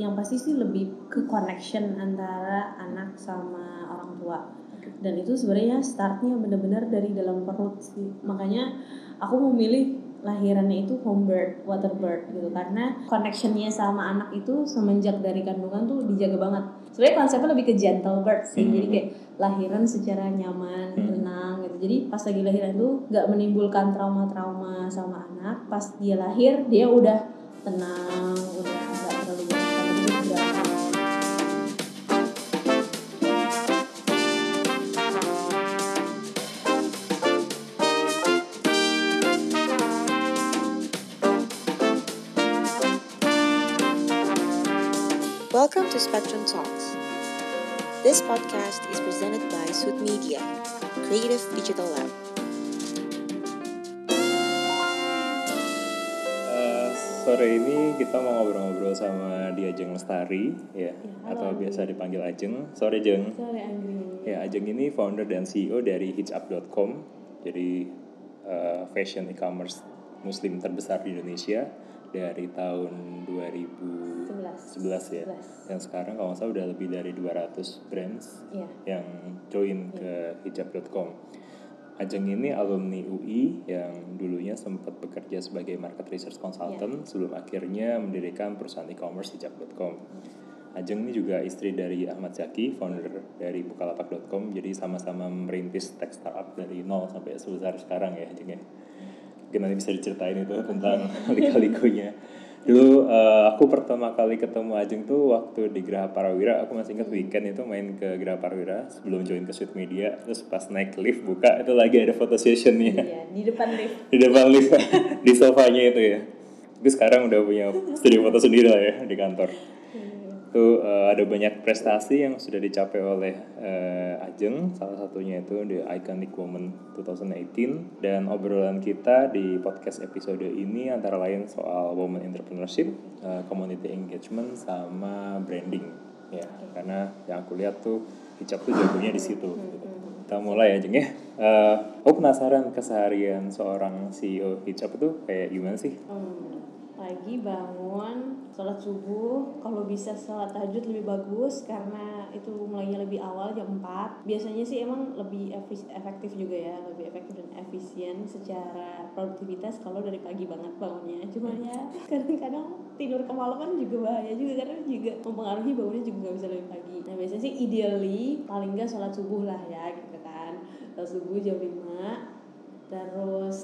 yang pasti sih lebih ke connection antara anak sama orang tua. Dan itu sebenarnya startnya benar-benar dari dalam perut sih. Makanya aku memilih lahirannya itu home birth, water birth gitu. Karena connectionnya sama anak itu semenjak dari kandungan tuh dijaga banget. Sebenarnya konsepnya lebih ke gentle birth sih, jadi kayak lahiran secara nyaman, tenang gitu. Jadi pas lagi lahiran tuh nggak menimbulkan trauma-trauma sama anak. Pas dia lahir dia udah tenang, udah to Spectrum Talks. This podcast is presented by Suit Media, Creative Digital Lab. Eh, sore ini kita mau ngobrol-ngobrol sama dia Ajeng Lestari ya, halo, atau biasa dipanggil Ajeng. Sore Jeng. Sorry Anggri. Ya, Ajeng ini founder dan CEO dari hitchup.com. Jadi eh, fashion e-commerce muslim terbesar di Indonesia dari tahun 2011 ya. 11. Dan sekarang kalau nggak salah udah lebih dari 200 brands Iya. yang join ke hijab.com. Ajeng ini alumni UI yang dulunya sempat bekerja sebagai market research consultant sebelum akhirnya mendirikan perusahaan e-commerce hijab.com. Ajeng ini juga istri dari Ahmad Zaki, founder dari bukalapak.com. Jadi sama-sama merintis tech startup dari nol sampai sebesar sekarang ya Ajeng ya. Nanti bisa diceritain itu tentang lika-likunya. Dulu eh, aku pertama kali ketemu Ajeng tuh waktu di Geraha Parawira, aku masih ingat weekend itu main ke Geraha Parawira sebelum join ke Sweet Media. Terus pas naik lift buka itu lagi ada foto sessionnya Iya, di depan lift. di depan lift di sofanya itu ya. Tapi sekarang udah punya studio foto sendiri lah ya di kantor. Itu eh, ada banyak prestasi yang sudah dicapai oleh eh, Ajeng, salah satunya itu The Iconic Woman 2018 dan obrolan kita di podcast episode ini antara lain soal woman entrepreneurship, eh, community engagement sama branding ya. Karena yang aku lihat tuh hijab tuh jagonya di situ. Kita mulai ya Jeng ya. Eh, aku penasaran keseharian seorang CEO hijab itu kayak gimana sih? Hmm, pagi bangun sholat subuh. Kalau bisa sholat tahajud lebih bagus karena itu mulainya lebih awal jam 4 biasanya sih emang lebih efektif juga ya lebih efektif dan efisien secara produktivitas kalau dari pagi banget bangunnya. Cuma ya kadang-kadang tidur kemalaman juga bahaya juga karena juga mempengaruhi bangunnya juga nggak bisa lebih pagi. Nah biasanya sih ideally paling nggak sholat subuh lah ya gitu kan. Sholat subuh jam 5 terus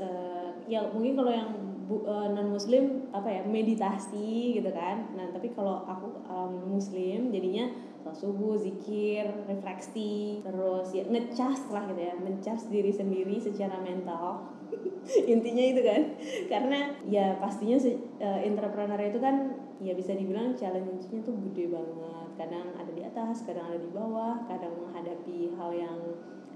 eh, ya mungkin kalau yang non muslim apa ya meditasi gitu kan. Nah tapi kalau aku um, muslim jadinya subuh zikir refleksi terus ya ngecas lah gitu ya mencas diri sendiri secara mental. Intinya itu kan. Karena ya pastinya eh, entrepreneur itu kan ya bisa dibilang challenge-nya tuh gede banget. Kadang ada di atas kadang ada di bawah kadang menghadapi hal yang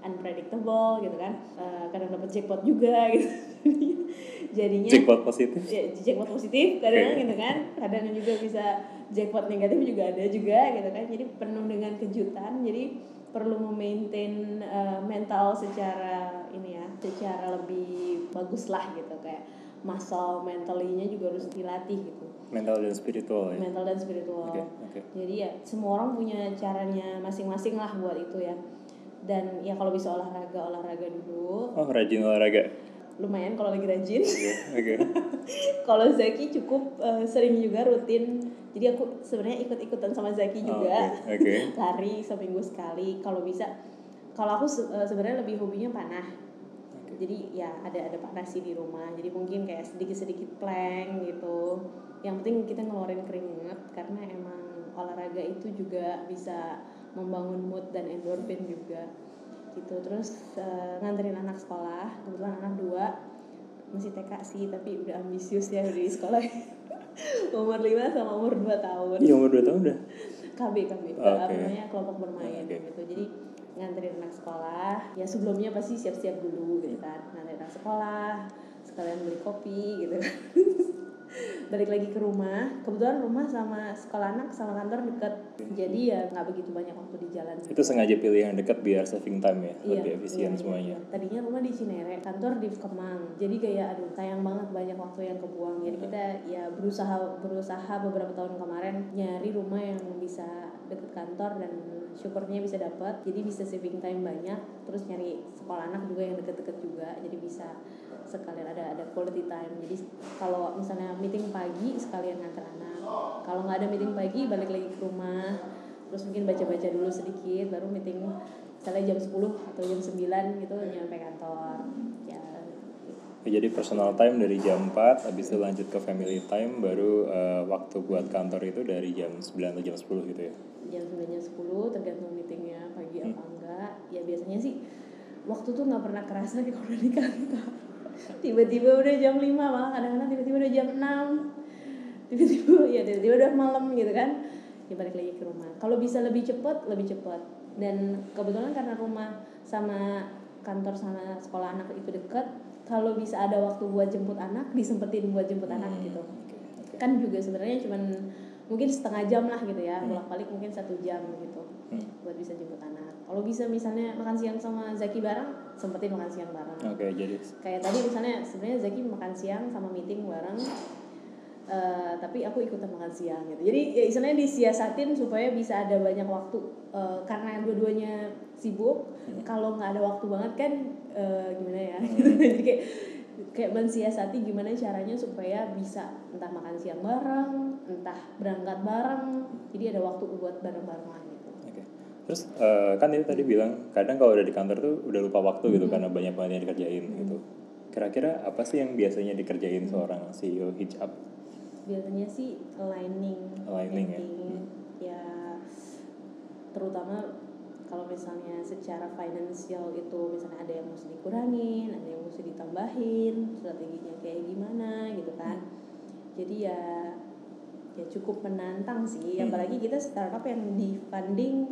unpredictable gitu kan. Eh, kadang dapat jackpot juga gitu jadinya Jackpot positif? ya, jackpot positif kadang Oke. gitu kan kadang juga bisa jackpot negatif juga ada juga gitu kan jadi penuh dengan kejutan jadi perlu memaintain uh, mental secara ini ya secara lebih bagus lah gitu kayak muscle mentalinya juga harus dilatih gitu Mental dan spiritual ya? mental dan spiritual Oke, oke. jadi ya semua orang punya caranya masing-masing lah buat itu ya dan ya kalau bisa olahraga olahraga dulu Oh rajin olahraga? Lumayan kalau lagi rajin. Oke, oke. kalau Zaki cukup eh, sering juga rutin. Jadi aku sebenarnya ikut-ikutan sama Zaki Oh, juga. Oke, oke. lari seminggu sekali. Kalau bisa kalau aku eh, sebenarnya lebih hobinya panah. Oke. jadi ya ada ada panah sih di rumah. Jadi mungkin kayak sedikit-sedikit plank gitu. Yang penting kita ngeluarin keringet karena emang olahraga itu juga bisa membangun mood dan endorfin juga gitu. Terus eh, nganterin anak sekolah kebetulan anak dua masih TK sih tapi udah ambisius ya udah di sekolah. Umur 5 sama umur 2 tahun. Iya umur 2 tahun udah? KB KB Oke. apa namanya kelompok bermain Oke. gitu. Jadi nganterin anak sekolah. Ya sebelumnya pasti siap-siap dulu gitu kan. Nganterin anak sekolah sekalian beli kopi gitu kan. Balik lagi ke rumah. Kebetulan rumah sama sekolah anak sama kantor deket jadi ya nggak begitu banyak waktu di jalan Itu sengaja pilih yang dekat biar saving time ya, Iya, lebih efisien iya, semuanya. iya. Tadinya rumah di Cinere, kantor di Kemang. Jadi kayak aduh sayang banget banyak waktu yang kebuang. Jadi kita ya berusaha berusaha beberapa tahun kemarin nyari rumah yang bisa deket kantor dan syukurnya bisa dapat. Jadi bisa saving time banyak. Terus nyari sekolah anak juga yang deket-deket juga. Jadi bisa sekalian ada ada quality time. Jadi kalau misalnya meeting pagi sekalian nganter anak. Kalau nggak ada meeting pagi balik lagi ke rumah terus mungkin baca-baca dulu sedikit baru meeting misalnya jam 10 atau jam 9 gitu nyampe kantor ya Ya, jadi personal time dari jam 4, habis itu lanjut ke family time, baru eh, waktu buat kantor itu dari jam 9 atau jam 10 gitu ya. jam 9 jam 10 tergantung meetingnya pagi apa enggak ya biasanya sih waktu tuh nggak pernah kerasa nih kalau di kantor tiba-tiba udah jam 5 malah kadang-kadang tiba-tiba udah jam 6 tiba-tiba ya tiba-tiba udah malam gitu kan. Ya balik lagi ke rumah. Kalau bisa lebih cepat lebih cepat dan kebetulan karena rumah sama kantor sama sekolah anak itu deket kalau bisa ada waktu buat jemput anak disempetin buat jemput anak gitu. kan juga sebenarnya cuman mungkin setengah jam lah gitu ya bolak balik mungkin satu jam gitu Hmm. buat bisa jemput anak kalau bisa misalnya makan siang sama Zaki bareng sempetin makan siang bareng. Oke, jadi kayak tadi misalnya sebenarnya Zaki makan siang sama meeting bareng eh, tapi aku ikutan makan siang gitu. Jadi ya istilahnya disiasatin supaya bisa ada banyak waktu Eh, karena dua-duanya sibuk kalau nggak ada waktu banget kan eh, gimana ya? Jadi kayak kayak mensiasati gimana caranya supaya bisa entah makan siang bareng entah berangkat bareng. Jadi ada waktu buat bareng-bareng lah Oke. Terus eh, kan itu tadi bilang kadang kalau udah di kantor tuh udah lupa waktu gitu karena banyak banget yang dikerjain gitu. Kira-kira apa sih yang biasanya dikerjain seorang CEO hijab? biasanya sih aligning Aligning ya? meeting, ya terutama kalau misalnya secara finansial itu misalnya ada yang mesti dikurangin ada yang mesti ditambahin strateginya kayak gimana gitu kan jadi ya ya cukup menantang sih Hmm. apalagi kita startup yang di funding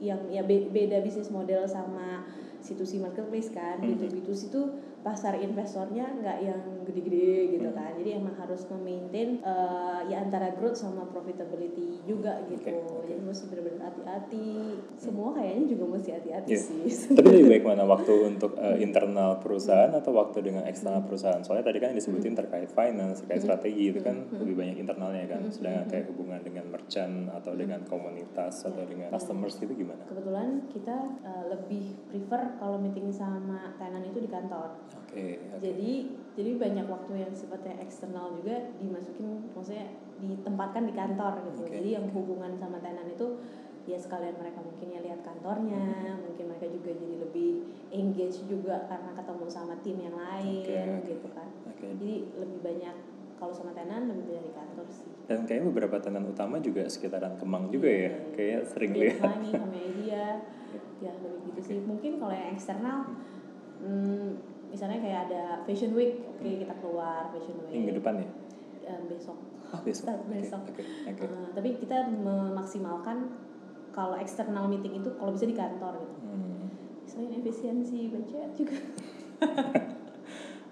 yang ya be- beda bisnis model sama C2C marketplace kan Hmm. B2B itu pasar investornya nggak yang gede-gede gitu kan. Jadi emang harus memaintain eh, ya antara growth sama profitability juga gitu. Oke, oke. jadi mesti benar-benar hati-hati. Semua kayaknya juga mesti hati-hati Iya. sih. Tapi lebih baik mana? Waktu untuk eh, internal perusahaan atau waktu dengan eksternal perusahaan? Soalnya tadi kan yang disebutin terkait finance, terkait strategi itu kan lebih banyak internalnya kan. Sedangkan kayak hubungan dengan merchant atau dengan komunitas atau dengan customers itu gimana? kebetulan kita eh, lebih prefer kalau meeting sama tenan itu di kantor Oke. oke. jadi jadi banyak waktu yang sifatnya eksternal juga dimasukin maksudnya ditempatkan di kantor gitu Oke, jadi yang hubungan sama tenan itu ya sekalian mereka mungkin ya lihat kantornya mungkin mereka juga jadi lebih engage juga karena ketemu sama tim yang lain oke. gitu kan Oke. jadi lebih banyak kalau sama tenan lebih banyak di kantor sih Dan kayaknya beberapa tenan utama juga sekitaran Kemang juga ya. Iya. Kayak sering Iya, lihat. Fani sama dia ya lebih gitu sih mungkin kalau yang eksternal hmm, misalnya kayak ada fashion week oke kita keluar fashion week Minggu depan ya? Eh, besok Oh, besok. Start Oke, besok. Oke. Oke. Eh, tapi kita memaksimalkan kalau eksternal meeting itu kalau bisa di kantor gitu Hmm. selain efisiensi budget juga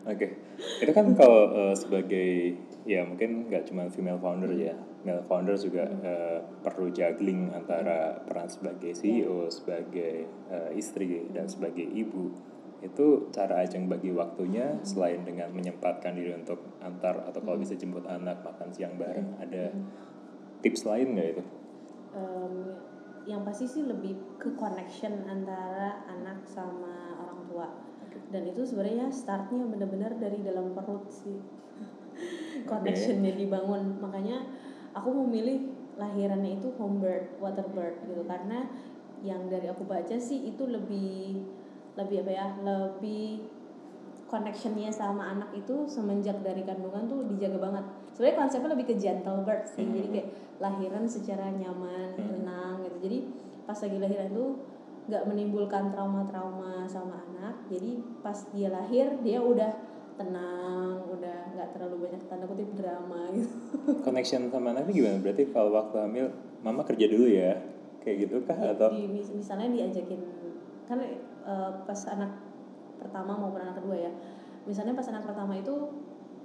Oke, itu kan kalau eh, sebagai ya mungkin nggak cuma female founder ya, male founder juga eh, perlu juggling antara peran sebagai CEO, sebagai eh, istri dan sebagai ibu. Itu cara Ajeng bagi waktunya selain dengan menyempatkan diri untuk antar atau kalau bisa jemput anak makan siang bareng, ada tips lain nggak itu? Em, yang pasti sih lebih ke connection antara anak sama orang tua. Dan itu sebenarnya startnya benar-benar dari dalam perut sih. Connectionnya dibangun. Makanya aku memilih lahirannya itu home bird water bird gitu. Karena yang dari aku baca sih itu lebih lebih apa ya lebih connectionnya sama anak itu semenjak dari kandungan tuh dijaga banget. Sebenarnya konsepnya lebih ke gentle bird sih. Jadi kayak lahiran secara nyaman tenang gitu. Jadi pas lagi lahiran tuh nggak menimbulkan trauma-trauma sama anak. Jadi pas dia lahir dia udah tenang udah nggak terlalu banyak tanda kutip drama gitu. Connection sama anaknya gimana? Berarti kalau waktu hamil, mama kerja dulu ya, kayak gitu kah? Di- atau? di- misalnya diajakin kan eh, pas anak pertama maupun anak kedua ya. Misalnya pas anak pertama itu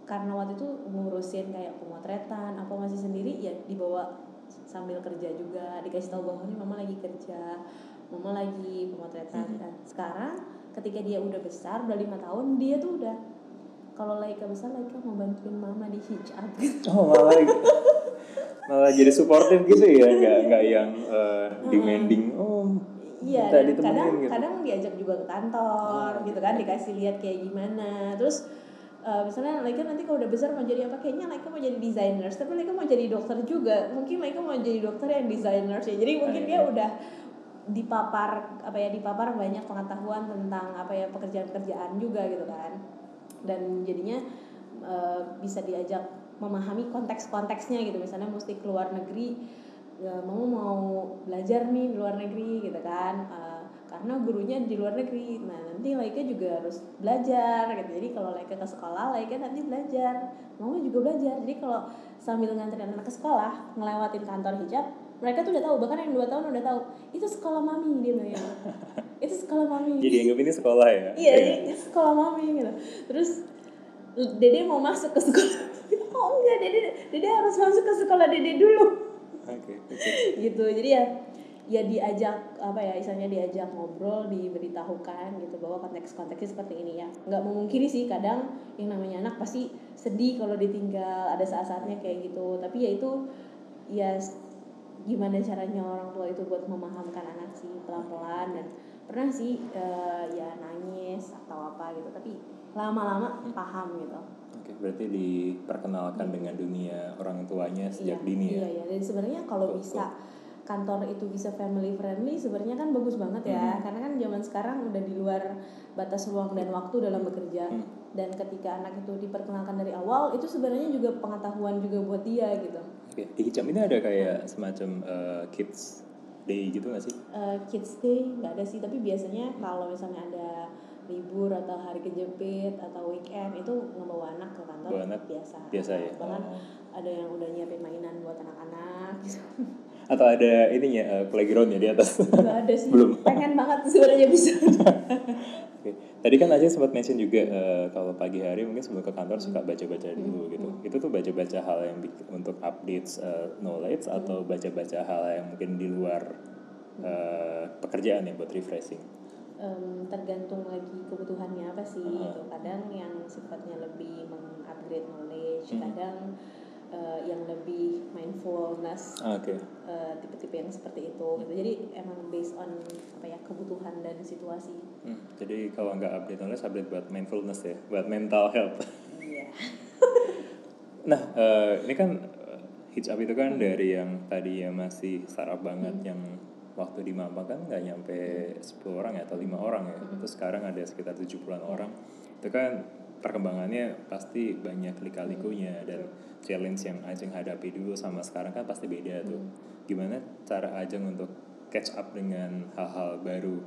karena waktu itu ngurusin kayak pemotretan apa masih sendiri ya dibawa sambil kerja juga. Dikasih tahu bahwa ini mama lagi kerja mama lagi pemotretan. Dan sekarang ketika dia udah besar udah lima tahun dia tuh udah kalau Laika besar Laika mau bantuin mama di hijab gitu. Oh malah malah jadi suportif gitu ya, nggak nggak yang eh, demanding. Oh Iya, dan kadang gitu. kadang diajak juga ke kantor Oh, gitu kan, dikasih lihat kayak gimana. Terus eh, misalnya Laika nanti kalau udah besar mau jadi apa? Kayaknya Laika mau jadi desainer, tapi Laika mau jadi dokter juga. Mungkin Laika mau jadi dokter yang desainer ya. Jadi mungkin Ah, dia iya. udah dipapar apa ya dipapar banyak pengetahuan tentang apa ya pekerjaan-pekerjaan juga gitu kan. Dan jadinya eh, bisa diajak memahami konteks-konteksnya gitu. Misalnya mesti keluar negeri ya mau mau belajar nih di luar negeri gitu kan. Eh, karena gurunya di luar negeri nah nanti Laika juga harus belajar gitu. Jadi kalau Laika ke sekolah Laika nanti belajar. Mau juga belajar? Jadi kalau sambil nganterin anak ke sekolah ngelewatin kantor hijab mereka tuh udah tahu. Bahkan yang dua tahun udah tahu itu sekolah mami dia bilang gitu. itu sekolah mami. Jadi anggap ini sekolah ya. iya ini, ini sekolah mami gitu. Terus dede mau masuk ke sekolah. Oh enggak dede dede harus masuk ke sekolah dede dulu Oke. oke. gitu. Jadi ya ya diajak apa ya misalnya diajak ngobrol diberitahukan gitu bahwa konteks-konteksnya seperti ini ya. Nggak memungkiri sih kadang yang namanya anak pasti sedih kalau ditinggal ada saat-saatnya kayak gitu. Tapi ya itu ya gimana caranya orang tua itu buat memahamkan anak sih pelan-pelan. Dan pernah sih eh, ya nangis atau apa gitu tapi lama-lama paham gitu Oke, berarti diperkenalkan dengan dunia orang tuanya sejak iya, dini ya. Iya, iya. Dan sebenarnya kalau Betul, bisa kantor itu bisa family friendly sebenarnya kan bagus banget ya. Mhm. Karena kan zaman sekarang udah di luar batas ruang dan waktu dalam bekerja. Hmm. Dan ketika anak itu diperkenalkan dari awal, itu sebenarnya juga pengetahuan juga buat dia gitu. Oke, di hijab ini ada kayak semacam eh, kids day gitu nggak sih? Eh, kids day nggak ada sih, tapi biasanya kalau misalnya ada libur atau hari kejepit atau weekend itu ngebawa anak ke kantor Bawa anak biasa. Biasa ya. Bahkan Oh. ada yang udah nyiapin mainan buat anak-anak gitu. Atau ada ininya eh, playground ya di atas. Gak ada sih. Belum. Pengen banget sebenarnya bisa. Oke. Tadi kan aja sempat mention juga eh, kalau pagi hari mungkin sebelum ke kantor suka baca-baca dulu gitu. Itu tuh baca-baca hal yang untuk updates eh, knowledge atau baca-baca hal yang mungkin di luar eh, pekerjaan ya buat refreshing. Em, tergantung lagi kebutuhannya apa sih Ah. gitu. Kadang yang sifatnya lebih mengupgrade knowledge, Hmm. kadang eh, yang lebih mindfulness Ah, Oke. eh, tipe-tipe yang seperti itu gitu. Jadi emang based on apa ya kebutuhan dan situasi. Hmm, jadi kalau nggak update knowledge, update buat mindfulness ya, buat mental health. Iya. Nah, eh, ini kan eh, hijab itu kan dari yang tadi ya masih startup banget yang waktu di Mampang kan nggak nyampe 10 orang ya atau lima orang ya. Terus sekarang ada sekitar 70-an orang. Itu kan perkembangannya pasti banyak lika-likunya dan challenge yang Ajeng hadapi dulu sama sekarang kan pasti beda tuh. Gimana cara Ajeng untuk catch up dengan hal-hal baru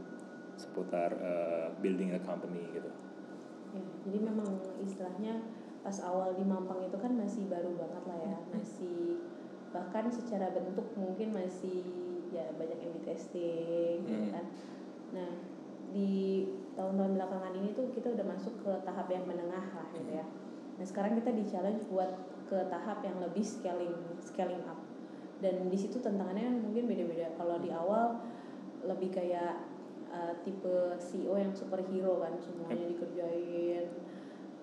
seputar eh, building a company gitu. Ya, jadi memang istilahnya pas awal di Mampang itu kan masih baru banget lah ya, masih bahkan secara bentuk mungkin masih ya banyak yang di testing gitu Hmm. kan. Nah di tahun-tahun belakangan ini tuh kita udah masuk ke tahap yang menengah lah gitu ya. Nah sekarang kita di challenge buat ke tahap yang lebih scaling scaling up dan di situ tantangannya mungkin beda-beda. Kalau di awal lebih kayak uh, tipe CEO yang superhero kan semuanya dikerjain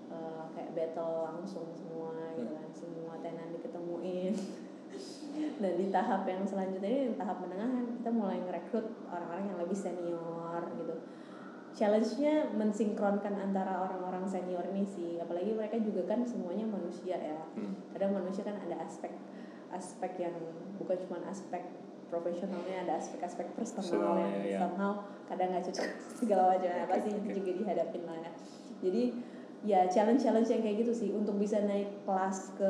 uh, kayak battle langsung semua gitu kan semua tenan diketemuin dan di tahap yang selanjutnya ini tahap menengah kan kita mulai ngerekrut orang-orang yang lebih senior gitu. Challenge-nya mensinkronkan antara orang-orang senior ini sih. Apalagi mereka juga kan semuanya manusia ya. Hmm. kadang manusia kan ada aspek aspek yang bukan cuma aspek profesionalnya ada aspek-aspek personal Personalnya, yang ya. somehow kadang nggak cocok segala macam. Oke, pasti itu juga dihadapin lah ya. Jadi ya challenge-challenge yang kayak gitu sih. Untuk bisa naik kelas ke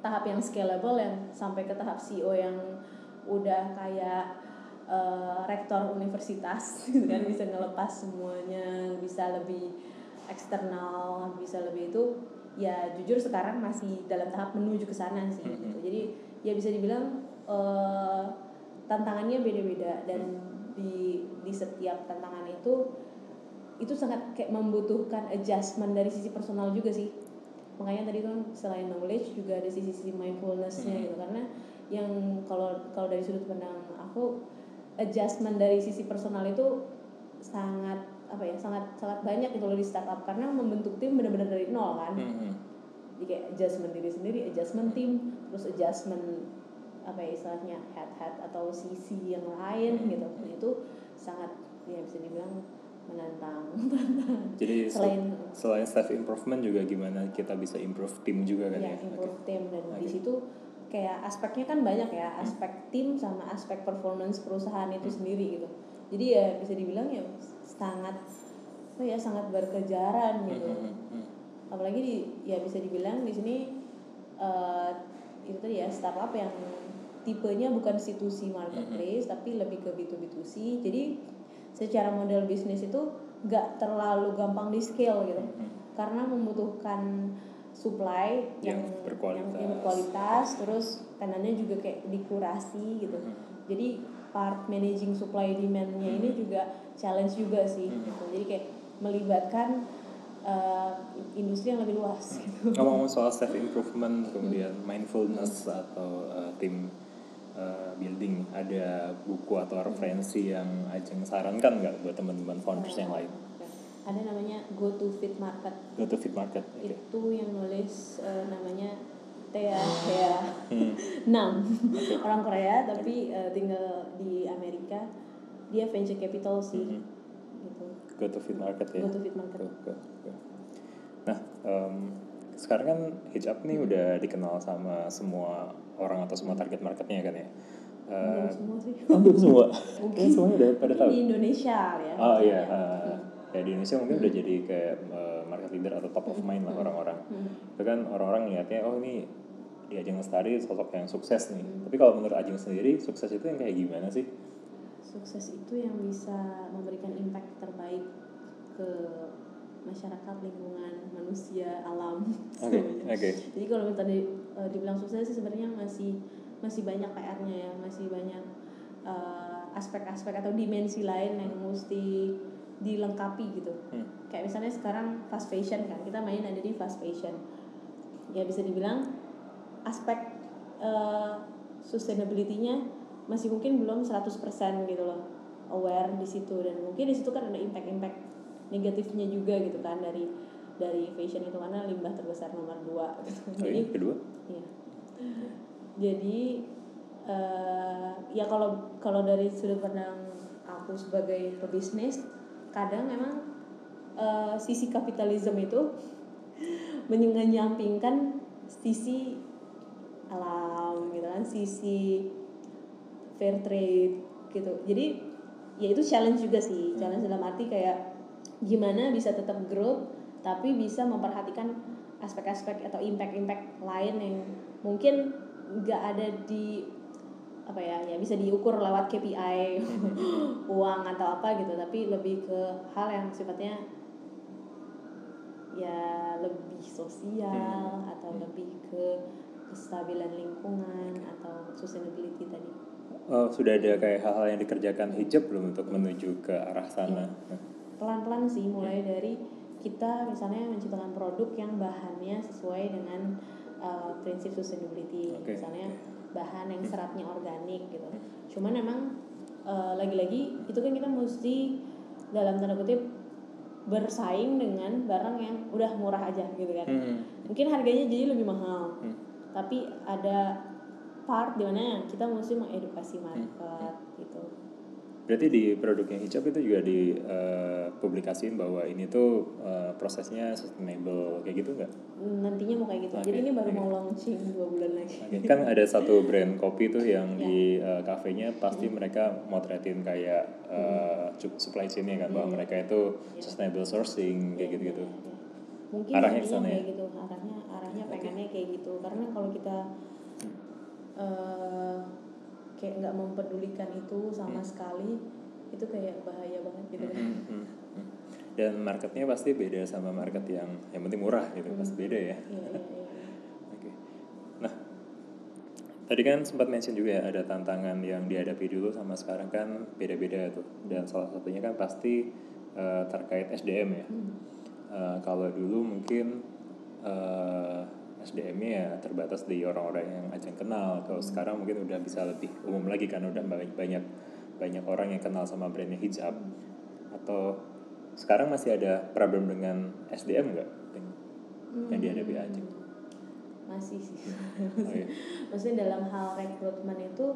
tahap yang scalable yang sampai ke tahap CEO yang udah kayak eh, rektor universitas gitu kan bisa ngelepas semuanya bisa lebih eksternal bisa lebih itu ya jujur sekarang masih dalam tahap menuju ke sana sih Mhm. gitu. jadi ya bisa dibilang eh, tantangannya beda-beda dan di di setiap tantangan itu itu sangat kayak membutuhkan adjustment dari sisi personal juga sih makanya tadi kan selain knowledge juga ada sisi-sisi mindfulnessnya Hmm. gitu karena yang kalau kalau dari sudut pandang aku adjustment dari sisi personal itu sangat apa ya sangat sangat banyak gitu loh di startup karena membentuk tim benar-benar dari nol kan Hmm. jadi kayak adjustment diri sendiri adjustment tim terus adjustment apa ya istilahnya head head atau sisi yang lain Hmm. gitu Nah, itu sangat ya bisa dibilang menantang Jadi Selain- selain self improvement juga gimana kita bisa improve tim juga kan ya ya? Improve tim dan di Oke. situ kayak aspeknya kan banyak ya aspek tim sama aspek performance perusahaan itu Hmm. sendiri gitu jadi ya bisa dibilang ya sangat apa ya sangat berkejaran gitu Hmm, hmm, hmm. apalagi di, ya bisa dibilang di sini eh, itu tadi ya startup yang tipenya bukan institusi marketplace tapi lebih ke B2B2C jadi secara model bisnis itu nggak terlalu gampang di scale gitu Hmm. karena membutuhkan supply Yang yang berkualitas. yang, yang berkualitas terus tenannya juga kayak dikurasi gitu Hmm. jadi part managing supply demandnya ini juga challenge juga sih Hmm. gitu. jadi kayak melibatkan uh, industri yang lebih luas gitu Ngomong-ngomong soal self improvement, kemudian mindfulness atau uh, tim uh, building, ada buku atau referensi yang Ajeng sarankan nggak buat teman-teman founders yang lain? ada namanya go to fit market Go to fit market. Oke. itu yang nulis uh, namanya Thea Thea Hmm. Nam orang Korea tapi uh, tinggal di Amerika dia venture capital sih Mhm. gitu Go to fit market ya. Go to fit market. Go, go, go. Nah, em, sekarang kan hijab nih udah dikenal sama semua orang atau semua target marketnya kan ya. belum Eh, semua sih belum semua. Mungkin. Kayaknya semuanya udah pada tahu. di Indonesia ya Oh iya, eh, ya di Indonesia mungkin udah jadi kayak eh, market leader atau top of mind lah orang-orang. Hmm. Itu kan orang-orang lihatnya oh ini di Ajeng Lestari sosok yang sukses nih. Hmm. Tapi kalau menurut Ajeng sendiri sukses itu yang kayak gimana sih? sukses itu yang bisa memberikan impact terbaik ke masyarakat lingkungan manusia alam semuanya. oke. jadi kalau tadi eh, dibilang sukses sih sebenarnya masih masih banyak PR-nya ya masih banyak eh, aspek-aspek atau dimensi lain yang mesti dilengkapi gitu Hmm. kayak misalnya sekarang fast fashion kan kita main ada di fast fashion ya bisa dibilang aspek eh, sustainability-nya masih mungkin belum 100% gitu loh aware di situ dan mungkin di situ kan ada impact-impact negatifnya juga gitu kan dari dari fashion itu karena limbah terbesar nomor dua gitu. Oh, jadi kedua? Iya. Jadi eh, ya kalau kalau dari sudut pandang aku sebagai pebisnis, kadang memang eh, sisi kapitalisme itu menyampingkan sisi alam gitu kan, sisi fair trade gitu. Jadi ya itu challenge juga sih, challenge dalam arti kayak gimana bisa tetap growth tapi bisa memperhatikan aspek-aspek atau impact-impact lain yang mungkin nggak ada di apa ya ya bisa diukur lewat KPI uang atau apa gitu. Tapi lebih ke hal yang sifatnya ya lebih sosial atau lebih ke kestabilan lingkungan atau sustainability tadi. Oh, sudah ada kayak hal-hal yang dikerjakan hijab belum untuk menuju ke arah sana? Nah, pelan-pelan sih mulai dari kita misalnya menciptakan produk yang bahannya sesuai dengan uh, prinsip sustainability. Oke, misalnya bahan yang seratnya organik gitu. Cuman memang uh, lagi-lagi itu kan kita mesti dalam tanda kutip bersaing dengan barang yang udah murah aja gitu kan. Hmm. mungkin harganya jadi lebih mahal. Hmm. tapi ada part di mana kita mesti mengedukasi market gitu Berarti di produknya hijab itu juga dipublikasiin bahwa ini tuh eh, prosesnya sustainable kayak gitu nggak? nantinya mau kayak gitu. Oke, Jadi ini baru oke. mau launching dua bulan lagi. Oke, kan ada satu brand kopi tuh yang Ya. di eh, kafenya pasti mereka motretin kayak eh, cu- supply chainnya kan bahwa mereka itu Ya. sustainable sourcing kayak Ya, gitu-gitu. ya, ya. Mungkin Arahnya ya? kayak gitu. Arahnya arahnya pengennya kayak gitu. Karena kalau kita eh kayak nggak mempedulikan itu sama sekali, itu kayak bahaya banget gitu kan. Hmm, hmm, hmm. Dan marketnya pasti beda sama market yang yang penting murah gitu, pasti beda ya. Iya iya iya. Nah, tadi kan sempat mention juga ya ada tantangan yang dihadapi dulu sama sekarang kan beda-beda tuh. Dan salah satunya kan pasti eh, terkait SDM ya. Hmm. Eh, kalau dulu mungkin eh, SDM-nya ya terbatas di orang-orang yang Ajeng kenal. Kalau sekarang mungkin udah bisa lebih umum lagi kan udah banyak banyak banyak orang yang kenal sama brandnya hijab. Atau sekarang masih ada problem dengan SDM nggak yang dihadapi Ajeng? masih sih Oh, iya. maksudnya dalam hal rekrutmen itu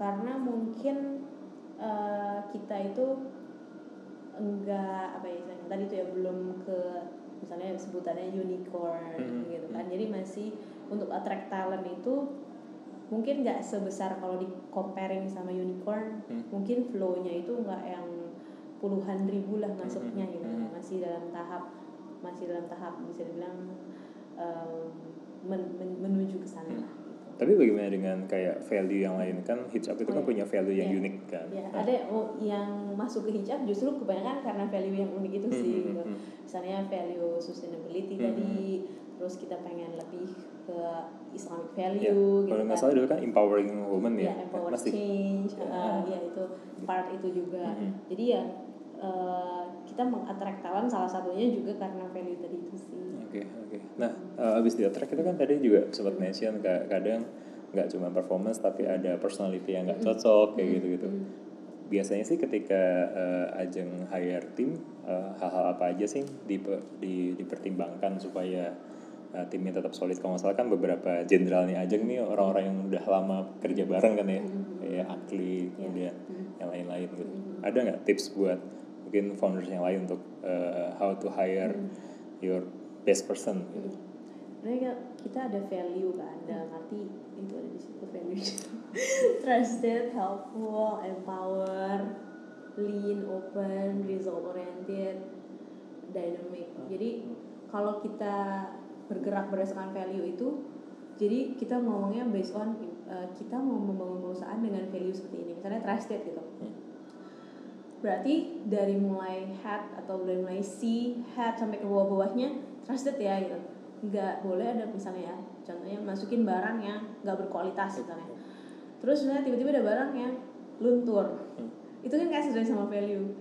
karena mungkin eh, kita itu enggak apa ya istilahnya, tadi itu ya belum ke misalnya sebutannya unicorn Hmm. gitu kan jadi masih untuk attract talent itu mungkin nggak sebesar kalau di comparing sama unicorn Hmm. mungkin flow-nya itu nggak yang puluhan ribu lah masuknya gitu Hmm. masih dalam tahap masih dalam tahap bisa dibilang em, men- men- menuju ke sana lah gitu. Tapi bagaimana dengan kayak value yang lain kan hijab itu Oh, kan iya. punya value yang Iya. unik kan. Ya, Nah, ada oh, yang masuk ke hijab justru kebanyakan karena value yang unik itu sih Hmm, gitu. hmm, Misalnya value sustainability Hmm, tadi, terus kita pengen lebih ke Islamic Ya, value gitu kalau nggak kan. salah dulu kan empowering woman ya, ya, empower masih. change, Ya. uh, ya itu part itu juga. Mhm. Jadi ya uh, kita mengattract talent salah satunya juga karena value tadi itu sih. Oke oke. Nah eh, abis di attract itu kan tadi juga sempat mention ka- kadang nggak cuma performance tapi ada personality yang nggak cocok kayak gitu gitu. Biasanya sih ketika eh, ajeng hire tim eh, hal-hal apa aja sih dipe- di, dipertimbangkan supaya eh, timnya tetap solid. Kalau nggak salah kan beberapa jenderalnya ajeng nih orang-orang yang udah lama kerja bareng kan ya, kayak Akli kemudian yang lain-lain gitu. Ada nggak tips buat mungkin founders yang lain untuk eh, how to hire your best person gitu. Sebenarnya kita ada value kan, dalam arti itu ada di situ value trusted, helpful, empower, lean, open, result oriented, dynamic. Jadi kalau kita bergerak berdasarkan value itu, jadi kita ngomongnya based on uh, kita mau membangun perusahaan dengan value seperti ini, misalnya trusted gitu. Berarti dari mulai head atau dari mulai C, head sampai ke bawah-bawahnya trusted ya gitu. Nggak boleh ada misalnya ya, contohnya masukin barang yang nggak berkualitas misalnya. Terus misalnya tiba-tiba ada barang yang luntur. Itu kan nggak sesuai sama value.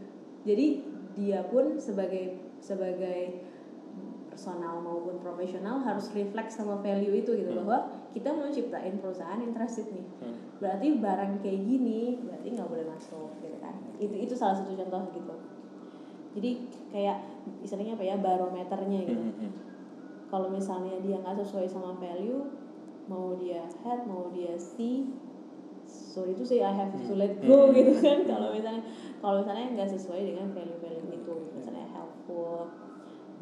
Jadi dia pun sebagai sebagai personal maupun profesional harus refleks sama value itu gitu bahwa kita mau ciptain perusahaan yang trusted nih berarti barang kayak gini berarti nggak boleh masuk gitu kan? Itu itu salah satu contoh gitu. Jadi kayak istilahnya apa ya barometernya gitu. Hmm, kalau misalnya dia nggak sesuai sama value mau dia head mau dia C so itu sih I have to let go Hmm. gitu kan? Kalau misalnya kalau misalnya nggak sesuai dengan value value itu misalnya helpful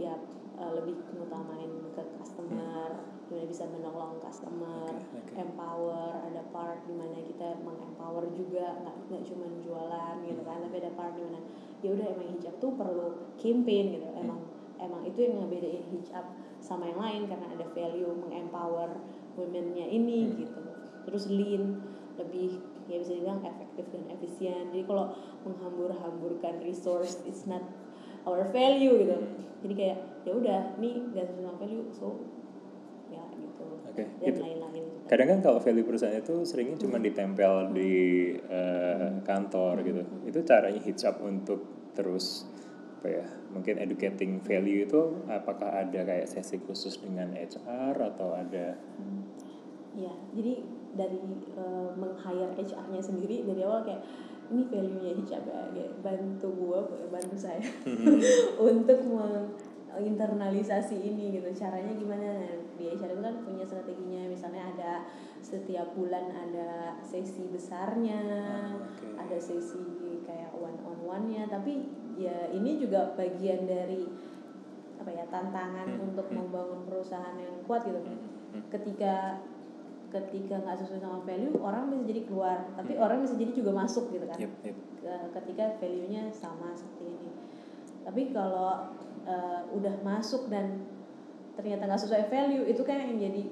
ya uh, lebih mengutamain ke customer gimana bisa menolong customer Oke, oke. empower ada part di mana kita mengempower juga nggak nggak cuma jualan gitu kan tapi ada part di mana ya udah emang hijab tuh perlu campaign gitu. Emang emang itu yang ngebedain hijab sama yang lain karena ada value mengempower womennya ini gitu. Terus lean lebih ya bisa dibilang efektif dan efisien. Jadi kalau menghambur-hamburkan resource it's not our value gitu. Jadi kayak ya udah nih gak sesuai value so Oke, dan gitu. lain-lain. Kadang kan kalau value perusahaan itu seringnya cuma ditempel di eh, kantor gitu. Itu caranya hijab untuk terus apa ya? Mungkin educating value itu apakah ada kayak sesi khusus dengan HR atau ada Ya, jadi dari uh, meng-hire HR-nya sendiri dari awal kayak ini value-nya hijab ya, kayak bantu gua, bantu saya untuk menginternalisasi ini gitu. Caranya gimana? Nah, Di HR itu kan punya strateginya, misalnya ada setiap bulan ada sesi besarnya, Ah, oke. ada sesi kayak one on one-nya, tapi ya ini juga bagian dari apa ya tantangan Hmm, untuk hmm. membangun perusahaan yang kuat gitu Hmm. ketika ketika nggak sesuai sama value orang bisa jadi keluar tapi Hmm. orang bisa jadi juga masuk gitu kan Yep, yep. Ke- ketika value-nya sama seperti ini tapi kalau eh, udah masuk dan ternyata nggak sesuai value itu kan yang jadi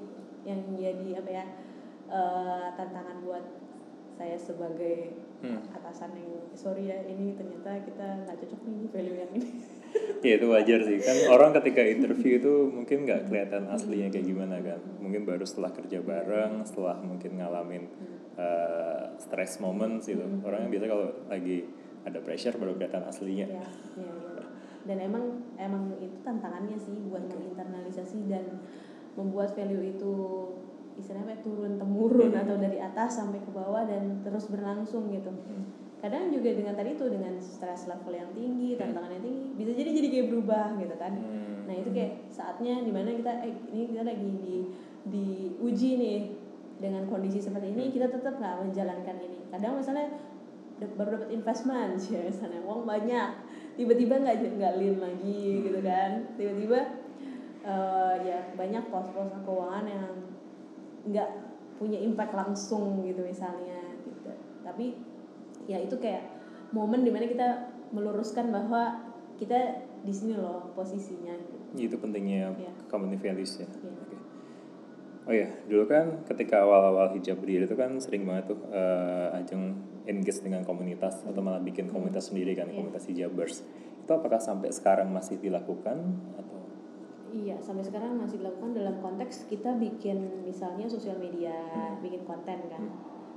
yang jadi apa ya eh, tantangan buat saya sebagai Hmm. atasan yang sorry ya ini ternyata kita nggak cocok nih value yang ini. Ya itu wajar sih. Kan orang ketika interview itu mungkin nggak kelihatan aslinya kayak gimana kan. Mungkin baru setelah kerja bareng setelah mungkin ngalamin uh, stress moments gitu. Orang yang biasa kalau lagi ada pressure baru kelihatan aslinya. Ya, ya, ya. Dan emang emang itu tantangannya sih buat menginternalisasi dan membuat value itu istilahnya apa, turun temurun Hmm. atau dari atas sampai ke bawah dan terus berlangsung gitu. Kadang juga dengan tadi itu dengan stress level yang tinggi tantangan yang tinggi bisa jadi jadi kayak berubah gitu kan. Hmm. nah itu kayak saatnya di mana kita eh ini kita lagi di diuji nih dengan kondisi seperti ini kita tetap nggak menjalankan ini. Kadang misalnya baru dapat investment ya misalnya uang banyak tiba-tiba nggak nggak lean lagi gitu kan tiba-tiba eh, ya banyak pos-pos keuangan yang nggak punya impact langsung gitu misalnya gitu tapi ya itu kayak momen di mana kita meluruskan bahwa kita di sini loh posisinya gitu. itu pentingnya Iya. community values ya Iya. Oke. oh ya dulu kan ketika awal-awal hijab berdiri itu kan sering banget tuh eh, ajeng engage dengan komunitas atau malah bikin komunitas sendiri kan Iya. komunitas hijabers itu apakah sampai sekarang masih dilakukan atau Iya, sampai sekarang masih dilakukan dalam konteks kita bikin misalnya sosial media, bikin konten kan.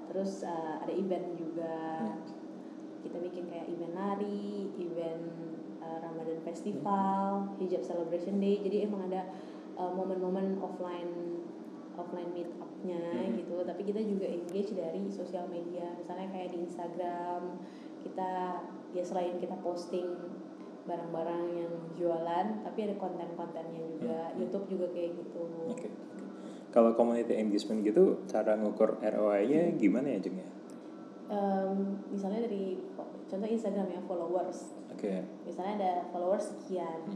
Terus uh, ada event juga. Kita bikin kayak event nari, event uh, Ramadan Festival, Hijab Celebration Day. Jadi emang ada uh, momen-momen offline offline meet up-nya gitu. Tapi kita juga engage dari sosial media. Misalnya kayak di Instagram, kita ya selain kita posting barang-barang yang jualan tapi ada konten-kontennya juga YouTube juga kayak gitu oke. Kalau community engagement gitu, cara ngukur ROI-nya gimana ya, Jeng ya? Em, misalnya dari contoh Instagram ya followers Oke. misalnya ada followers sekian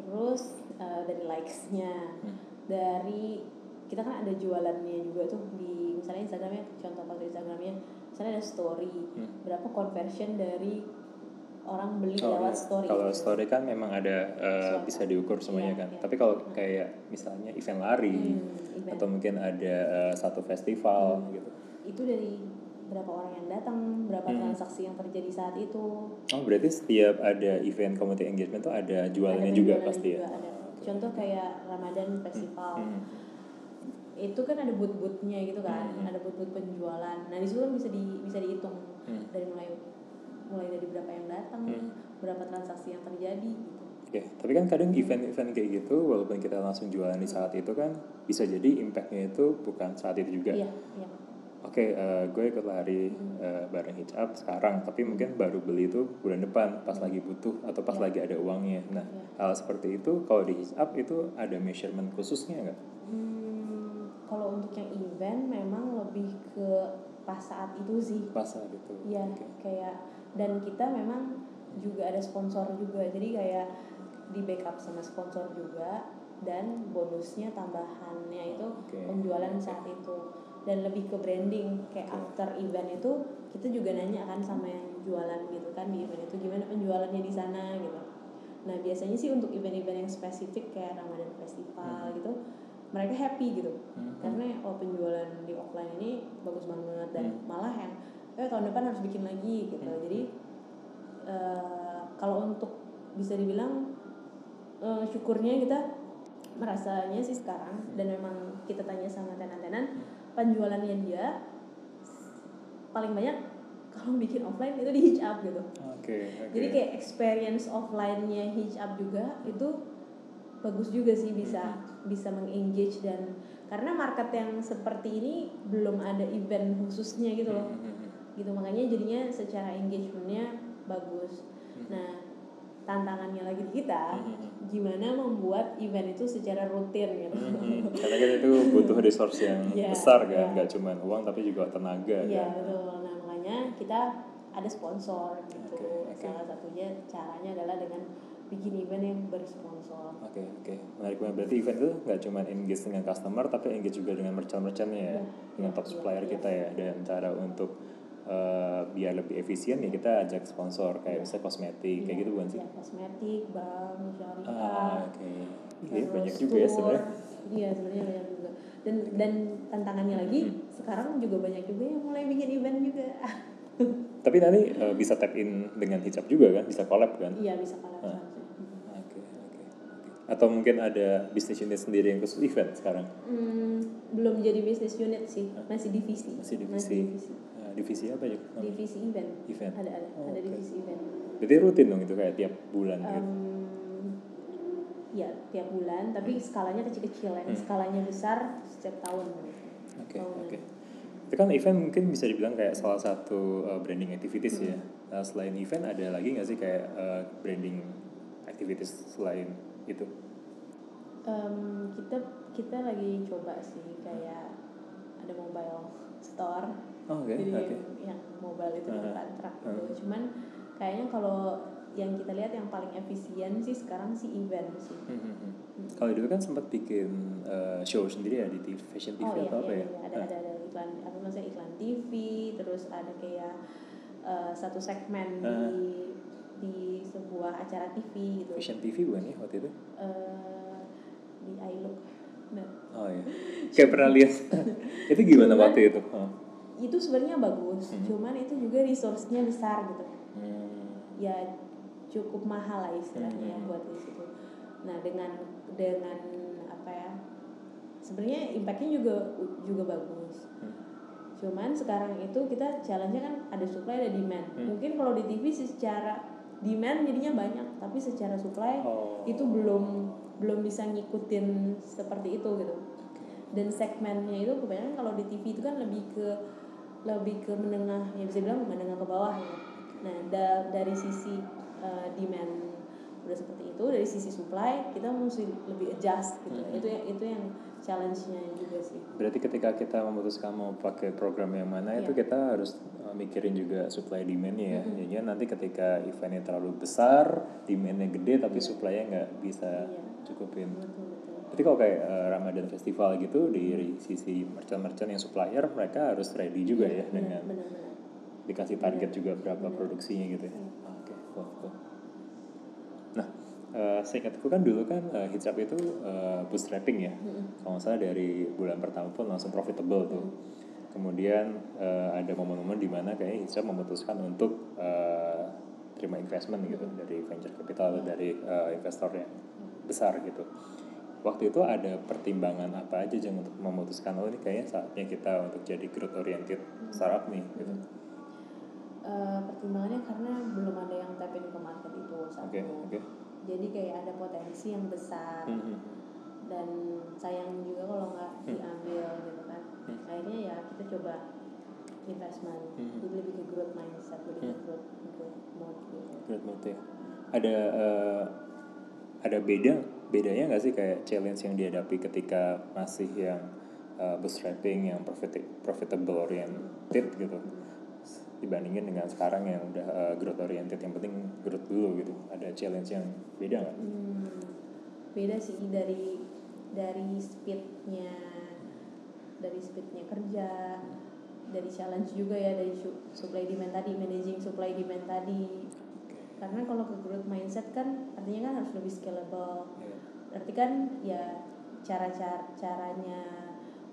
terus eh, dari likes-nya Hmm. dari kita kan ada jualannya juga tuh di misalnya Instagramnya contoh kalau Instagramnya misalnya ada story Hmm. berapa conversion dari orang beli Oh, lewat iya. story Kalau gitu. story kan memang ada Suatu. bisa diukur semuanya Iya, kan. iya. Tapi kalau kayak misalnya event lari Hmm, event. atau mungkin ada eh, satu festival gitu. itu dari berapa orang yang datang, berapa Hmm. transaksi yang terjadi saat itu. Oh berarti setiap ada event community engagement tuh ada jualannya Ada juga pasti ya. juga ada. Contoh kayak Ramadan Festival. Hmm. Itu kan ada booth-boothnya gitu kan, Hmm. ada booth-booth penjualan. Nah, di situ kan bisa di bisa dihitung Hmm. dari mulai mulai dari berapa yang datang, Hmm. berapa transaksi yang terjadi gitu. Oke, tapi kan kadang event-event kayak gitu, walaupun kita langsung jualan di saat itu kan, bisa jadi impactnya itu bukan saat itu juga. Iya, iya. Oke, eh, gue ikut lari eh, bareng hijab sekarang, tapi mungkin baru beli itu bulan depan pas lagi butuh atau pas Iya. lagi ada uangnya. Nah, Iya. hal seperti itu kalau di hijab itu ada measurement khususnya nggak? Hmm, kalau untuk yang event memang lebih ke pas saat itu sih. Pas saat itu. Iya, Oke. kayak dan kita memang juga ada sponsor juga. Jadi kayak di backup sama sponsor juga dan bonusnya tambahannya itu Oke. penjualan saat itu dan lebih ke branding kayak after event itu kita juga nanya kan sama yang jualan gitu kan di event itu gimana penjualannya di sana gitu. Nah biasanya sih untuk event-event yang spesifik kayak Ramadan Festival gitu mereka happy gitu Hmm. karena oh penjualan di offline ini bagus banget dan Hmm. malah yang eh tahun depan harus bikin lagi gitu Hmm. jadi eh, kalau untuk bisa dibilang eh, syukurnya kita merasanya sih sekarang dan memang kita tanya sama tenan-tenan penjualannya dia paling banyak kalau bikin offline itu di hitch up gitu Oke, oke. jadi kayak experience offline-nya hitch up juga itu bagus juga sih bisa bisa mengengage dan karena market yang seperti ini belum ada event khususnya gitu loh Hmm, hmm, hmm. gitu makanya jadinya secara engagementnya bagus nah tantangannya lagi di kita Hmm. gimana membuat event itu secara rutin gitu Hmm, Karena kan itu butuh resource yang Iya, besar kan, iya. nggak cuma uang tapi juga tenaga Iya kan. betul. Nah makanya kita ada sponsor gitu. Oke, oke. Salah satunya caranya adalah dengan bikin event yang bersponsor. Oke oke menarik banget berarti event itu nggak cuma engage dengan customer tapi engage juga dengan merchant-merchantnya ya Iya, dengan iya, top iya, supplier iya. kita ya dan cara untuk eh, biar lebih efisien ya kita ajak sponsor kayak misalnya kosmetik kayak gitu bukan sih? Ya, kosmetik, bank, syariah. Ah oke iya terus banyak juga ya sebenarnya. Iya sebenarnya banyak juga. Dan dan tantangannya lagi sekarang juga banyak juga yang mulai bikin event juga. Tapi nanti eh, bisa tap in dengan hijab juga kan bisa collab kan? iya bisa kalah Ah. Atau mungkin ada bisnis unit sendiri yang khusus event sekarang? Hmm, belum jadi bisnis unit sih, masih divisi. Masih divisi. divisi. Nah, divisi apa ya? Divisi event. Event. Ada ada Oh, ada oke. divisi event. Berarti rutin dong itu kayak tiap bulan gitu. Em, ya tiap bulan tapi skalanya kecil-kecil yang Hmm. skalanya besar setiap tahun gitu. Oke, oke. Itu kan event mungkin bisa dibilang kayak salah satu uh, branding activities ya. Hmm. Nah, selain event ada lagi nggak sih kayak uh, branding activities selain itu? Em, kita kita lagi coba sih kayak ada mobile store Oh, oke, jadi oke. yang, mobile itu Uh-huh. tempat truk gitu Uh-huh. cuman kayaknya kalau yang kita lihat yang paling efisien sih sekarang sih event sih Hmm, hmm, hmm. Kalau dulu kan sempat bikin uh, show sendiri ya di TV, fashion TV oh iya, atau apa iya, ya? iya. ada Nah, ada ada iklan apa maksudnya iklan TV terus ada kayak eh, satu segmen Uh-huh. di acara TV gitu Fashion TV bukan ya waktu itu? Eh, di iLook nah Oh iya. Kayak pernah lihat. itu gimana Cuman- waktu itu? Oh. itu sebenarnya bagus Hmm. cuman itu juga resource-nya besar gitu Hmm. ya cukup mahal lah istilahnya Hmm. buat di situ. Nah dengan dengan apa ya sebenarnya impactnya juga juga bagus. Hmm. Cuman sekarang itu kita challenge-nya kan ada supply ada demand. Hmm. Mungkin kalau di TV sih secara demand jadinya banyak, tapi secara supply Oh. itu belum belum bisa ngikutin seperti itu gitu. Dan segmennya itu kebanyakan kalau di TV itu kan lebih ke lebih ke menengah ya bisa bilang menengah ke bawah gitu. Nah da- dari sisi uh, demand udah seperti itu, dari sisi supply kita mesti lebih adjust gitu. Mhm. Itu yang itu yang challenge-nya juga sih. Berarti ketika kita memutuskan mau pakai program yang mana itu Iya. kita harus uh, mikirin juga supply demand-nya ya. Mhm. Jadinya nanti ketika eventnya terlalu besar, demand-nya gede tapi Iya. supply-nya nggak bisa Iya. cukupin. Betul betul. Berarti kalau kayak uh, Ramadan Festival gitu dari sisi merchant-merchant yang supplier mereka harus ready juga ya Iya, dengan benar-benar. dikasih target Benar. juga berapa Benar. produksinya gitu ya. Iya. Oke, cool, cool. Nah, uh, seingatku kan dulu kan uh, hijab itu uh, bootstrapping ya. Mm-mm. Kalau nggak salah dari bulan pertama pun langsung profitable tuh. Kemudian uh, ada momen-momen di mana kayaknya hijab memutuskan untuk uh, terima investment gitu dari venture capital atau dari uh, investor yang besar gitu. Waktu itu ada pertimbangan apa aja jangan untuk memutuskan oh ini kayaknya saatnya kita untuk jadi growth oriented startup nih gitu. Eh, pertimbangannya karena belum ada yang tap in ke market itu satu. Oke, oke. Jadi kayak ada potensi yang besar Mhm. dan sayang juga kalau nggak Hmm. diambil gitu kan. Hmm. Akhirnya ya kita coba investment. Hmm. Jadi lebih ke growth mindset, lebih ke Hmm. growth, growth mode gitu. Growth mode ya. Ada uh, ada beda bedanya nggak sih kayak challenge yang dihadapi ketika masih yang uh, bootstrapping yang profit profitable oriented gitu dibandingin dengan sekarang yang udah uh, growth oriented yang penting growth dulu gitu ada challenge yang beda nggak? Hmm, beda sih dari dari speednya dari speednya kerja dari challenge juga ya dari su- supply demand tadi managing supply demand tadi karena kalau ke growth mindset kan artinya kan harus lebih scalable Iya. berarti kan ya cara cara caranya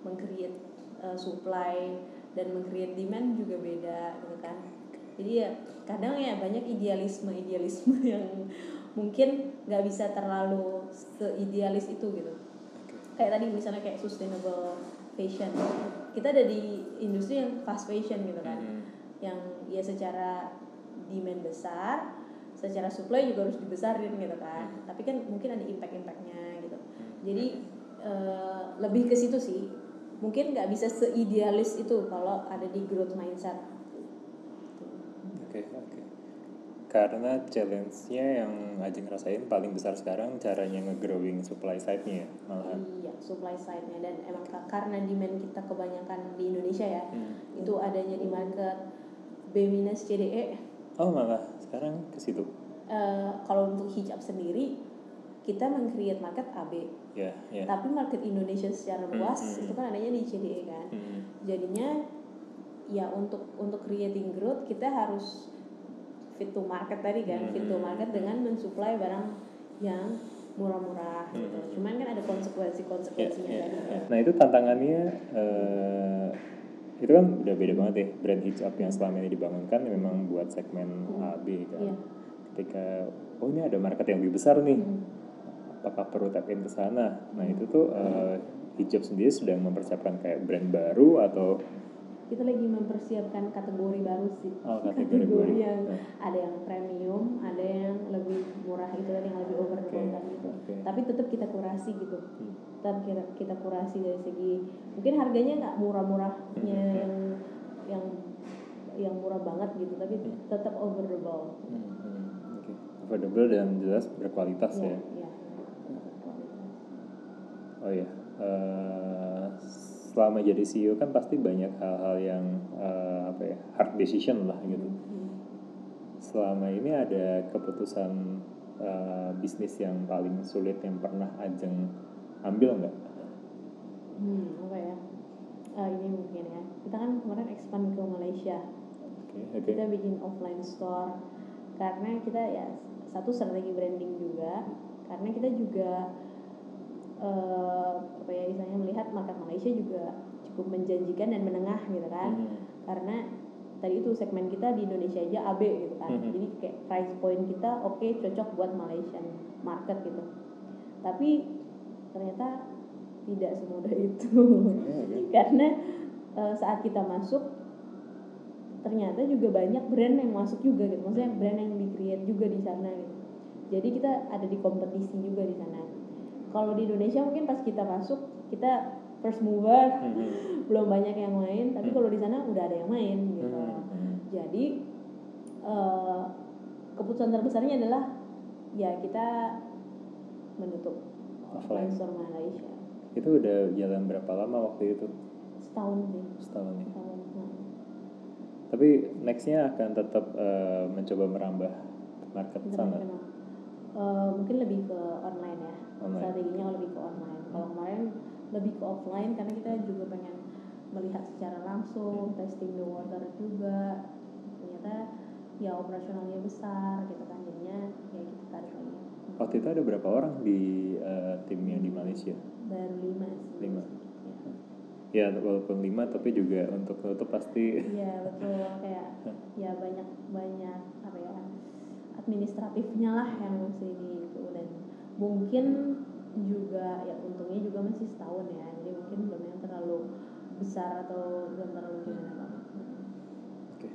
mengcreate uh, supply dan mengcreate demand juga beda gitu kan. Jadi ya kadang ya banyak idealisme idealisme yang mungkin nggak bisa terlalu seidealis itu gitu. Kayak tadi misalnya kayak sustainable fashion. Kita ada di industri yang fast fashion gitu kan. Mhm. yang ya secara demand besar secara supply juga harus dibesarin gitu kan. Hmm. tapi kan mungkin ada impact impactnya gitu. Hmm. jadi eh, lebih ke situ sih mungkin nggak bisa seidealis itu kalau ada di growth mindset Oke oke. Karena challenge-nya yang Ajeng rasain paling besar sekarang caranya nge-growing supply side-nya ya, malahan. iya supply side-nya dan emang ka- karena demand kita kebanyakan di Indonesia ya Hmm. itu adanya di market B minus CDE Oh malah sekarang ke situ. Eh, kalau untuk hijab sendiri kita meng-create market AB Ya ya. tapi market Indonesia secara Hmm, luas hmm, itu kan adanya di CDE kan Hmm. jadinya ya untuk untuk creating growth kita harus fit to market tadi kan fit to Hmm. market dengan mensuplai barang yang murah-murah gitu Hmm. cuman kan ada konsekuensi Ya, konsekuensinya ya, tadi ya. Nah itu tantangannya eh, itu kan udah beda banget ya brand hijab yang selama ini dibangunkan memang buat segmen Hmm. A B kan. Iya. Ketika oh ini ada market yang lebih besar nih, Hmm. Apakah perlu tap in ke sana? Nah itu tuh eh, hijab sendiri sedang mempersiapkan kayak brand baru atau kita lagi mempersiapkan kategori baru sih Oh, kategori baru. yang Ya. ada yang premium ada yang lebih murah itu kan yang lebih over the counter gitu oke. tapi tetap kita kurasi gitu Hmm. tetap kita, kita kurasi dari segi mungkin harganya nggak murah-murahnya Hmm. yang yang yang murah banget gitu tapi tetap affordable Hmm, hmm, Oke. Affordable dan jelas berkualitas ya. ya, Oh ya, eh, selama jadi CEO kan pasti banyak hal-hal yang eh, apa ya hard decision lah gitu. Hmm. Selama ini ada keputusan eh, bisnis yang paling sulit yang pernah Ajeng ambil nggak? Hmm, apa ya? Ah, ini mungkin ya. Kita kan kemarin expand ke Malaysia. Oke, oke. Kita bikin offline store karena kita ya satu strategi branding juga karena kita juga eh, apa ya misalnya melihat market Malaysia juga cukup menjanjikan dan menengah gitu kan. Hmm. Karena tadi itu segmen kita di Indonesia aja AB gitu kan. Mhm. Jadi kayak price point kita oke cocok buat Malaysian market gitu. Tapi ternyata tidak semudah itu. Oke. karena eh, saat kita masuk ternyata juga banyak brand yang masuk juga gitu maksudnya brand yang di create juga di sana gitu jadi kita ada di kompetisi juga di sana kalau di Indonesia mungkin pas kita masuk kita first mover Hmm. belum banyak yang main tapi Hmm. kalau di sana udah ada yang main gitu Hmm, jadi eh, keputusan terbesarnya adalah ya kita menutup Offline. store Malaysia Itu udah jalan berapa lama waktu itu? setahun sih Setahun ya. setahun nah. Tapi nextnya akan tetap eh, mencoba merambah market sana. Eh, mungkin lebih ke online ya Online. strateginya lebih ke online. Kalau kemarin lebih ke offline karena kita juga pengen melihat secara langsung testing the water juga. Ternyata ya operasionalnya besar gitu kan. Jadinya ya kita tarik lagi. Waktu itu ada berapa orang di eh, timnya di Malaysia? baru lima sih. Lima. Ya. Ya walaupun lima tapi juga untuk nutup pasti. Iya betul. Kayak ya banyak banyak apa ya administratifnya lah yang mesti di mungkin juga ya untungnya juga masih setahun ya jadi mungkin belum yang terlalu besar atau belum terlalu gimana banget. Oke.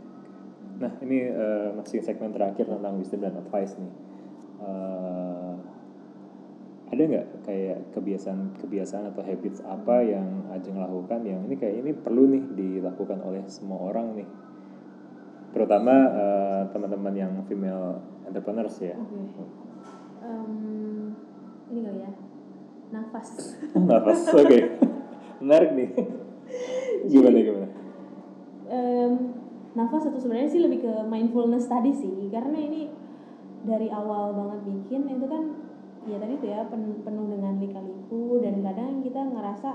Nah ini eh, masih segmen terakhir tentang wisdom dan advice nih. Eh, ada nggak kayak kebiasaan-kebiasaan atau habits apa yang Ajeng lakukan yang ini kayak ini perlu nih dilakukan oleh semua orang nih, terutama eh, teman-teman yang female entrepreneurs ya. Oke. Em, ini kali ya nafas. Nafas, oke, menarik nih. gimana gimana? Em, nafas itu sebenarnya sih lebih ke mindfulness tadi sih karena ini dari awal banget bikin itu kan ya tadi tuh ya pen- penuh dengan lika-liku dan kadang kita ngerasa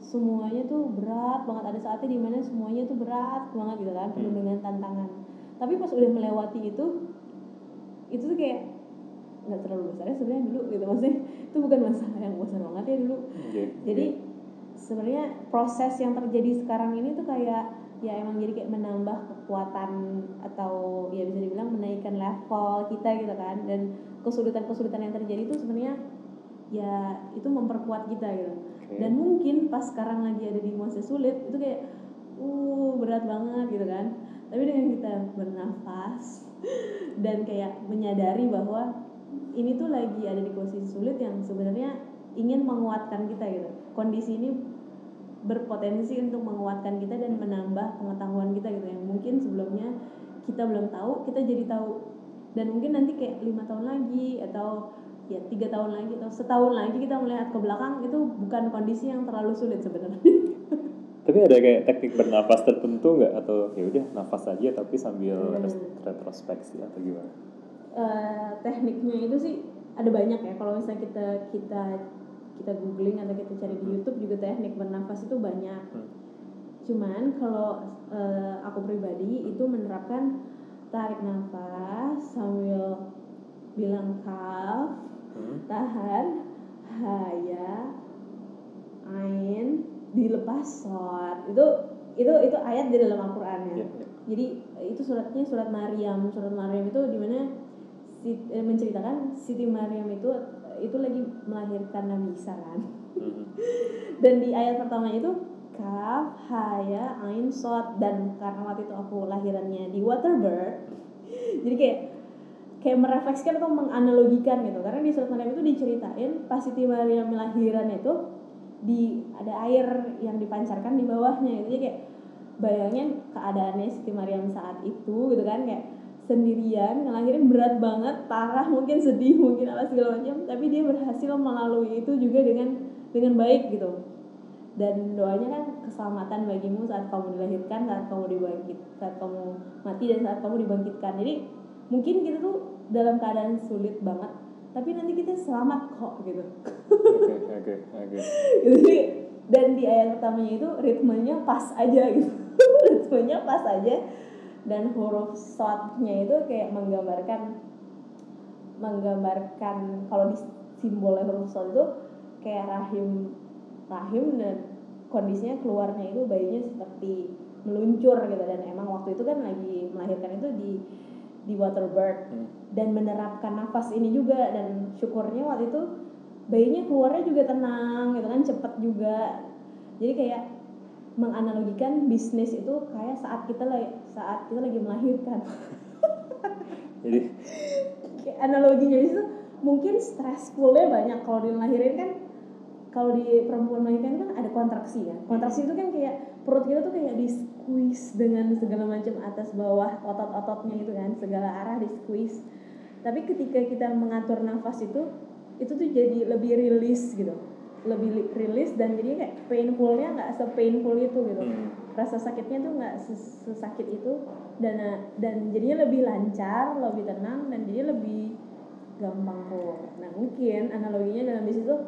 semuanya tuh berat banget ada saatnya di mana semuanya tuh berat banget gitu kan penuh Hmm. dengan tantangan tapi pas udah melewati itu itu tuh kayak nggak terlalu besar. Ya sebenarnya dulu gitu maksudnya itu bukan masalah yang besar banget ya dulu. Oke, jadi sebenarnya proses yang terjadi sekarang ini tuh kayak ya emang jadi kayak menambah kekuatan atau ya bisa dibilang menaikkan level kita gitu kan. Dan kesulitan-kesulitan yang terjadi itu sebenarnya ya itu memperkuat kita gitu. Oke. dan mungkin pas sekarang lagi ada di masa sulit itu kayak uh berat banget gitu kan. Tapi dengan kita bernafas dan kayak menyadari bahwa ini tuh lagi ada di posisi sulit yang sebenarnya ingin menguatkan kita gitu kondisi ini berpotensi untuk menguatkan kita dan menambah pengetahuan kita gitu yang mungkin sebelumnya kita belum tahu kita jadi tahu dan mungkin nanti kayak lima tahun lagi atau ya tiga tahun lagi atau setahun lagi kita melihat ke belakang itu bukan kondisi yang terlalu sulit sebenarnya Tapi ada kayak teknik bernafas tertentu nggak atau ya udah nafas aja tapi sambil Hmm. retrospeksi atau gimana? Eh, tekniknya itu sih ada banyak ya kalau misalnya kita kita kita googling atau kita cari di YouTube juga teknik bernafas itu banyak Hmm. cuman kalau eh, aku pribadi itu menerapkan tarik nafas sambil bilang kaf Hmm. tahan haya ain dilepas sot itu itu itu ayat di dalam Al-Qur'an ya. Iya, iya. Jadi itu suratnya surat Maryam. Surat Maryam itu di mana si- eh, menceritakan Siti Maryam itu itu lagi melahirkan Nabi Isa kan. Hmm. Dan di ayat pertama itu kaf haya ain sod dan karena waktu itu aku lahirannya di Waterbird jadi kayak kayak merefleksikan atau menganalogikan gitu karena di surat Maryam itu diceritain pas Siti Maryam lahiran itu di ada air yang dipancarkan di bawahnya gitu jadi kayak bayangin keadaannya Siti Maryam saat itu gitu kan kayak sendirian ngelahirin berat banget parah mungkin sedih mungkin apa segala macam tapi dia berhasil melalui itu juga dengan dengan baik gitu. Dan doanya kan keselamatan bagimu saat kamu dilahirkan saat kamu dibangkit saat kamu mati dan saat kamu dibangkitkan. Jadi mungkin kita tuh dalam keadaan sulit banget tapi nanti kita selamat kok gitu. Oke, oke, oke. Jadi, dan di ayat pertamanya itu ritmenya pas aja gitu. Ritmenya pas aja dan huruf shotnya itu kayak menggambarkan menggambarkan kalau di simbolnya huruf shot itu kayak rahim rahim dan kondisinya keluarnya itu bayinya seperti meluncur gitu. Dan emang waktu itu kan lagi melahirkan itu di di waterbird Hmm. dan menerapkan nafas ini juga dan syukurnya waktu itu bayinya keluarnya juga tenang gitu kan cepet juga. Jadi kayak menganalogikan bisnis itu kayak saat kita saat kita lagi melahirkan. Jadi, analoginya itu mungkin stressfulnya banyak. Kalau dilahirin kan kalau di perempuan melahirkan kan ada kontraksi kan kontraksi itu kan kayak perut kita tuh kayak di squeeze dengan segala macam atas bawah otot-ototnya itu kan. Segala arah di squeeze. Tapi ketika kita mengatur nafas itu itu tuh jadi lebih rilis gitu. Lebih li- rilis dan jadi kayak painfulnya nggak se painful itu gitu. Hmm, rasa sakitnya tuh nggak ses- sesakit itu dan dan jadinya lebih lancar lebih tenang dan jadi lebih gampang keluar. Nah mungkin analoginya dalam bisnis tuh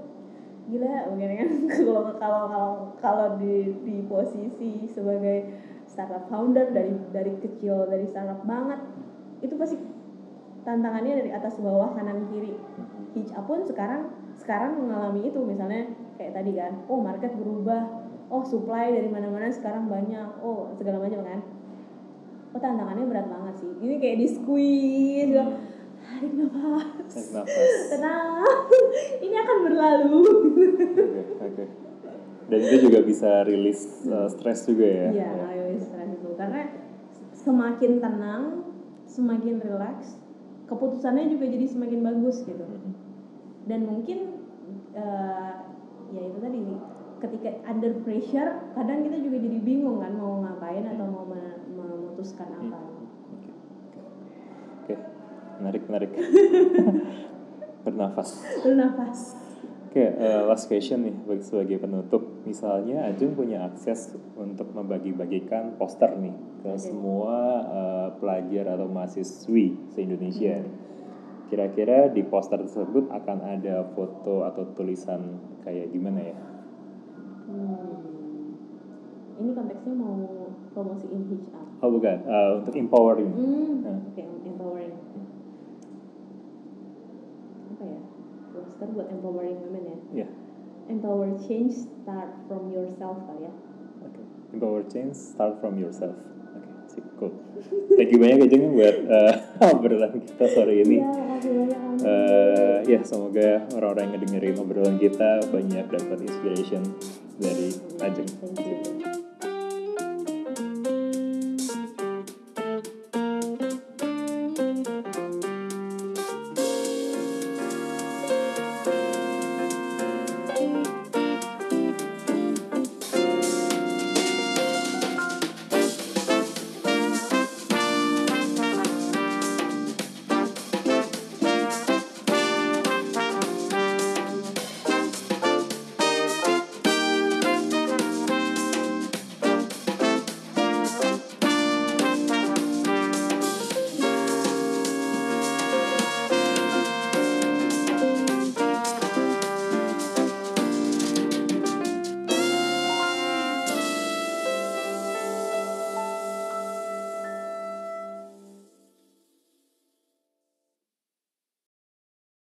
gila mungkin kan? Kalau kalau kalau kalau di di posisi sebagai startup founder dari dari kecil dari startup banget itu pasti tantangannya dari atas bawah kanan kiri. Hmm. Hitch pun sekarang sekarang mengalami itu misalnya kayak tadi kan oh market berubah oh supply dari mana-mana sekarang banyak oh segala macam kan oh tantangannya berat banget sih ini kayak di squeeze gitu. tarik nafas Tarik nafas. tenang ini akan berlalu Oke, oke. Dan itu juga bisa rilis uh, stres juga ya. iya Ya. ayo stres itu karena semakin tenang semakin relax keputusannya juga jadi semakin bagus gitu Mhm. dan mungkin eh, ya itu tadi ketika under pressure kadang kita juga jadi bingung kan mau ngapain atau mau me- memutuskan apa Oke. Oke, menarik, menarik. Bernafas. bernafas Oke, eh, last question nih bagi- sebagai penutup. Misalnya Ajeng punya akses untuk membagi-bagikan poster nih ke Oke. semua eh, pelajar atau mahasiswi se-Indonesia. Kira-kira di poster tersebut akan ada foto atau tulisan kayak gimana ya? Hmm. ini konteksnya mau promosiin up Oh bukan, eh, untuk empowering. hmm. Hmm. oke empowering apa ya poster buat empowering women ya Ya, empower change start from yourself kali ya oke. Empower change, start from yourself. Sip, cool. Thank you banyak Ajeng buat eh, obrolan kita sore ini. ya. Eh, ya semoga orang-orang yang ngedengerin obrolan kita banyak dapat inspiration dari Ajeng. Thank you.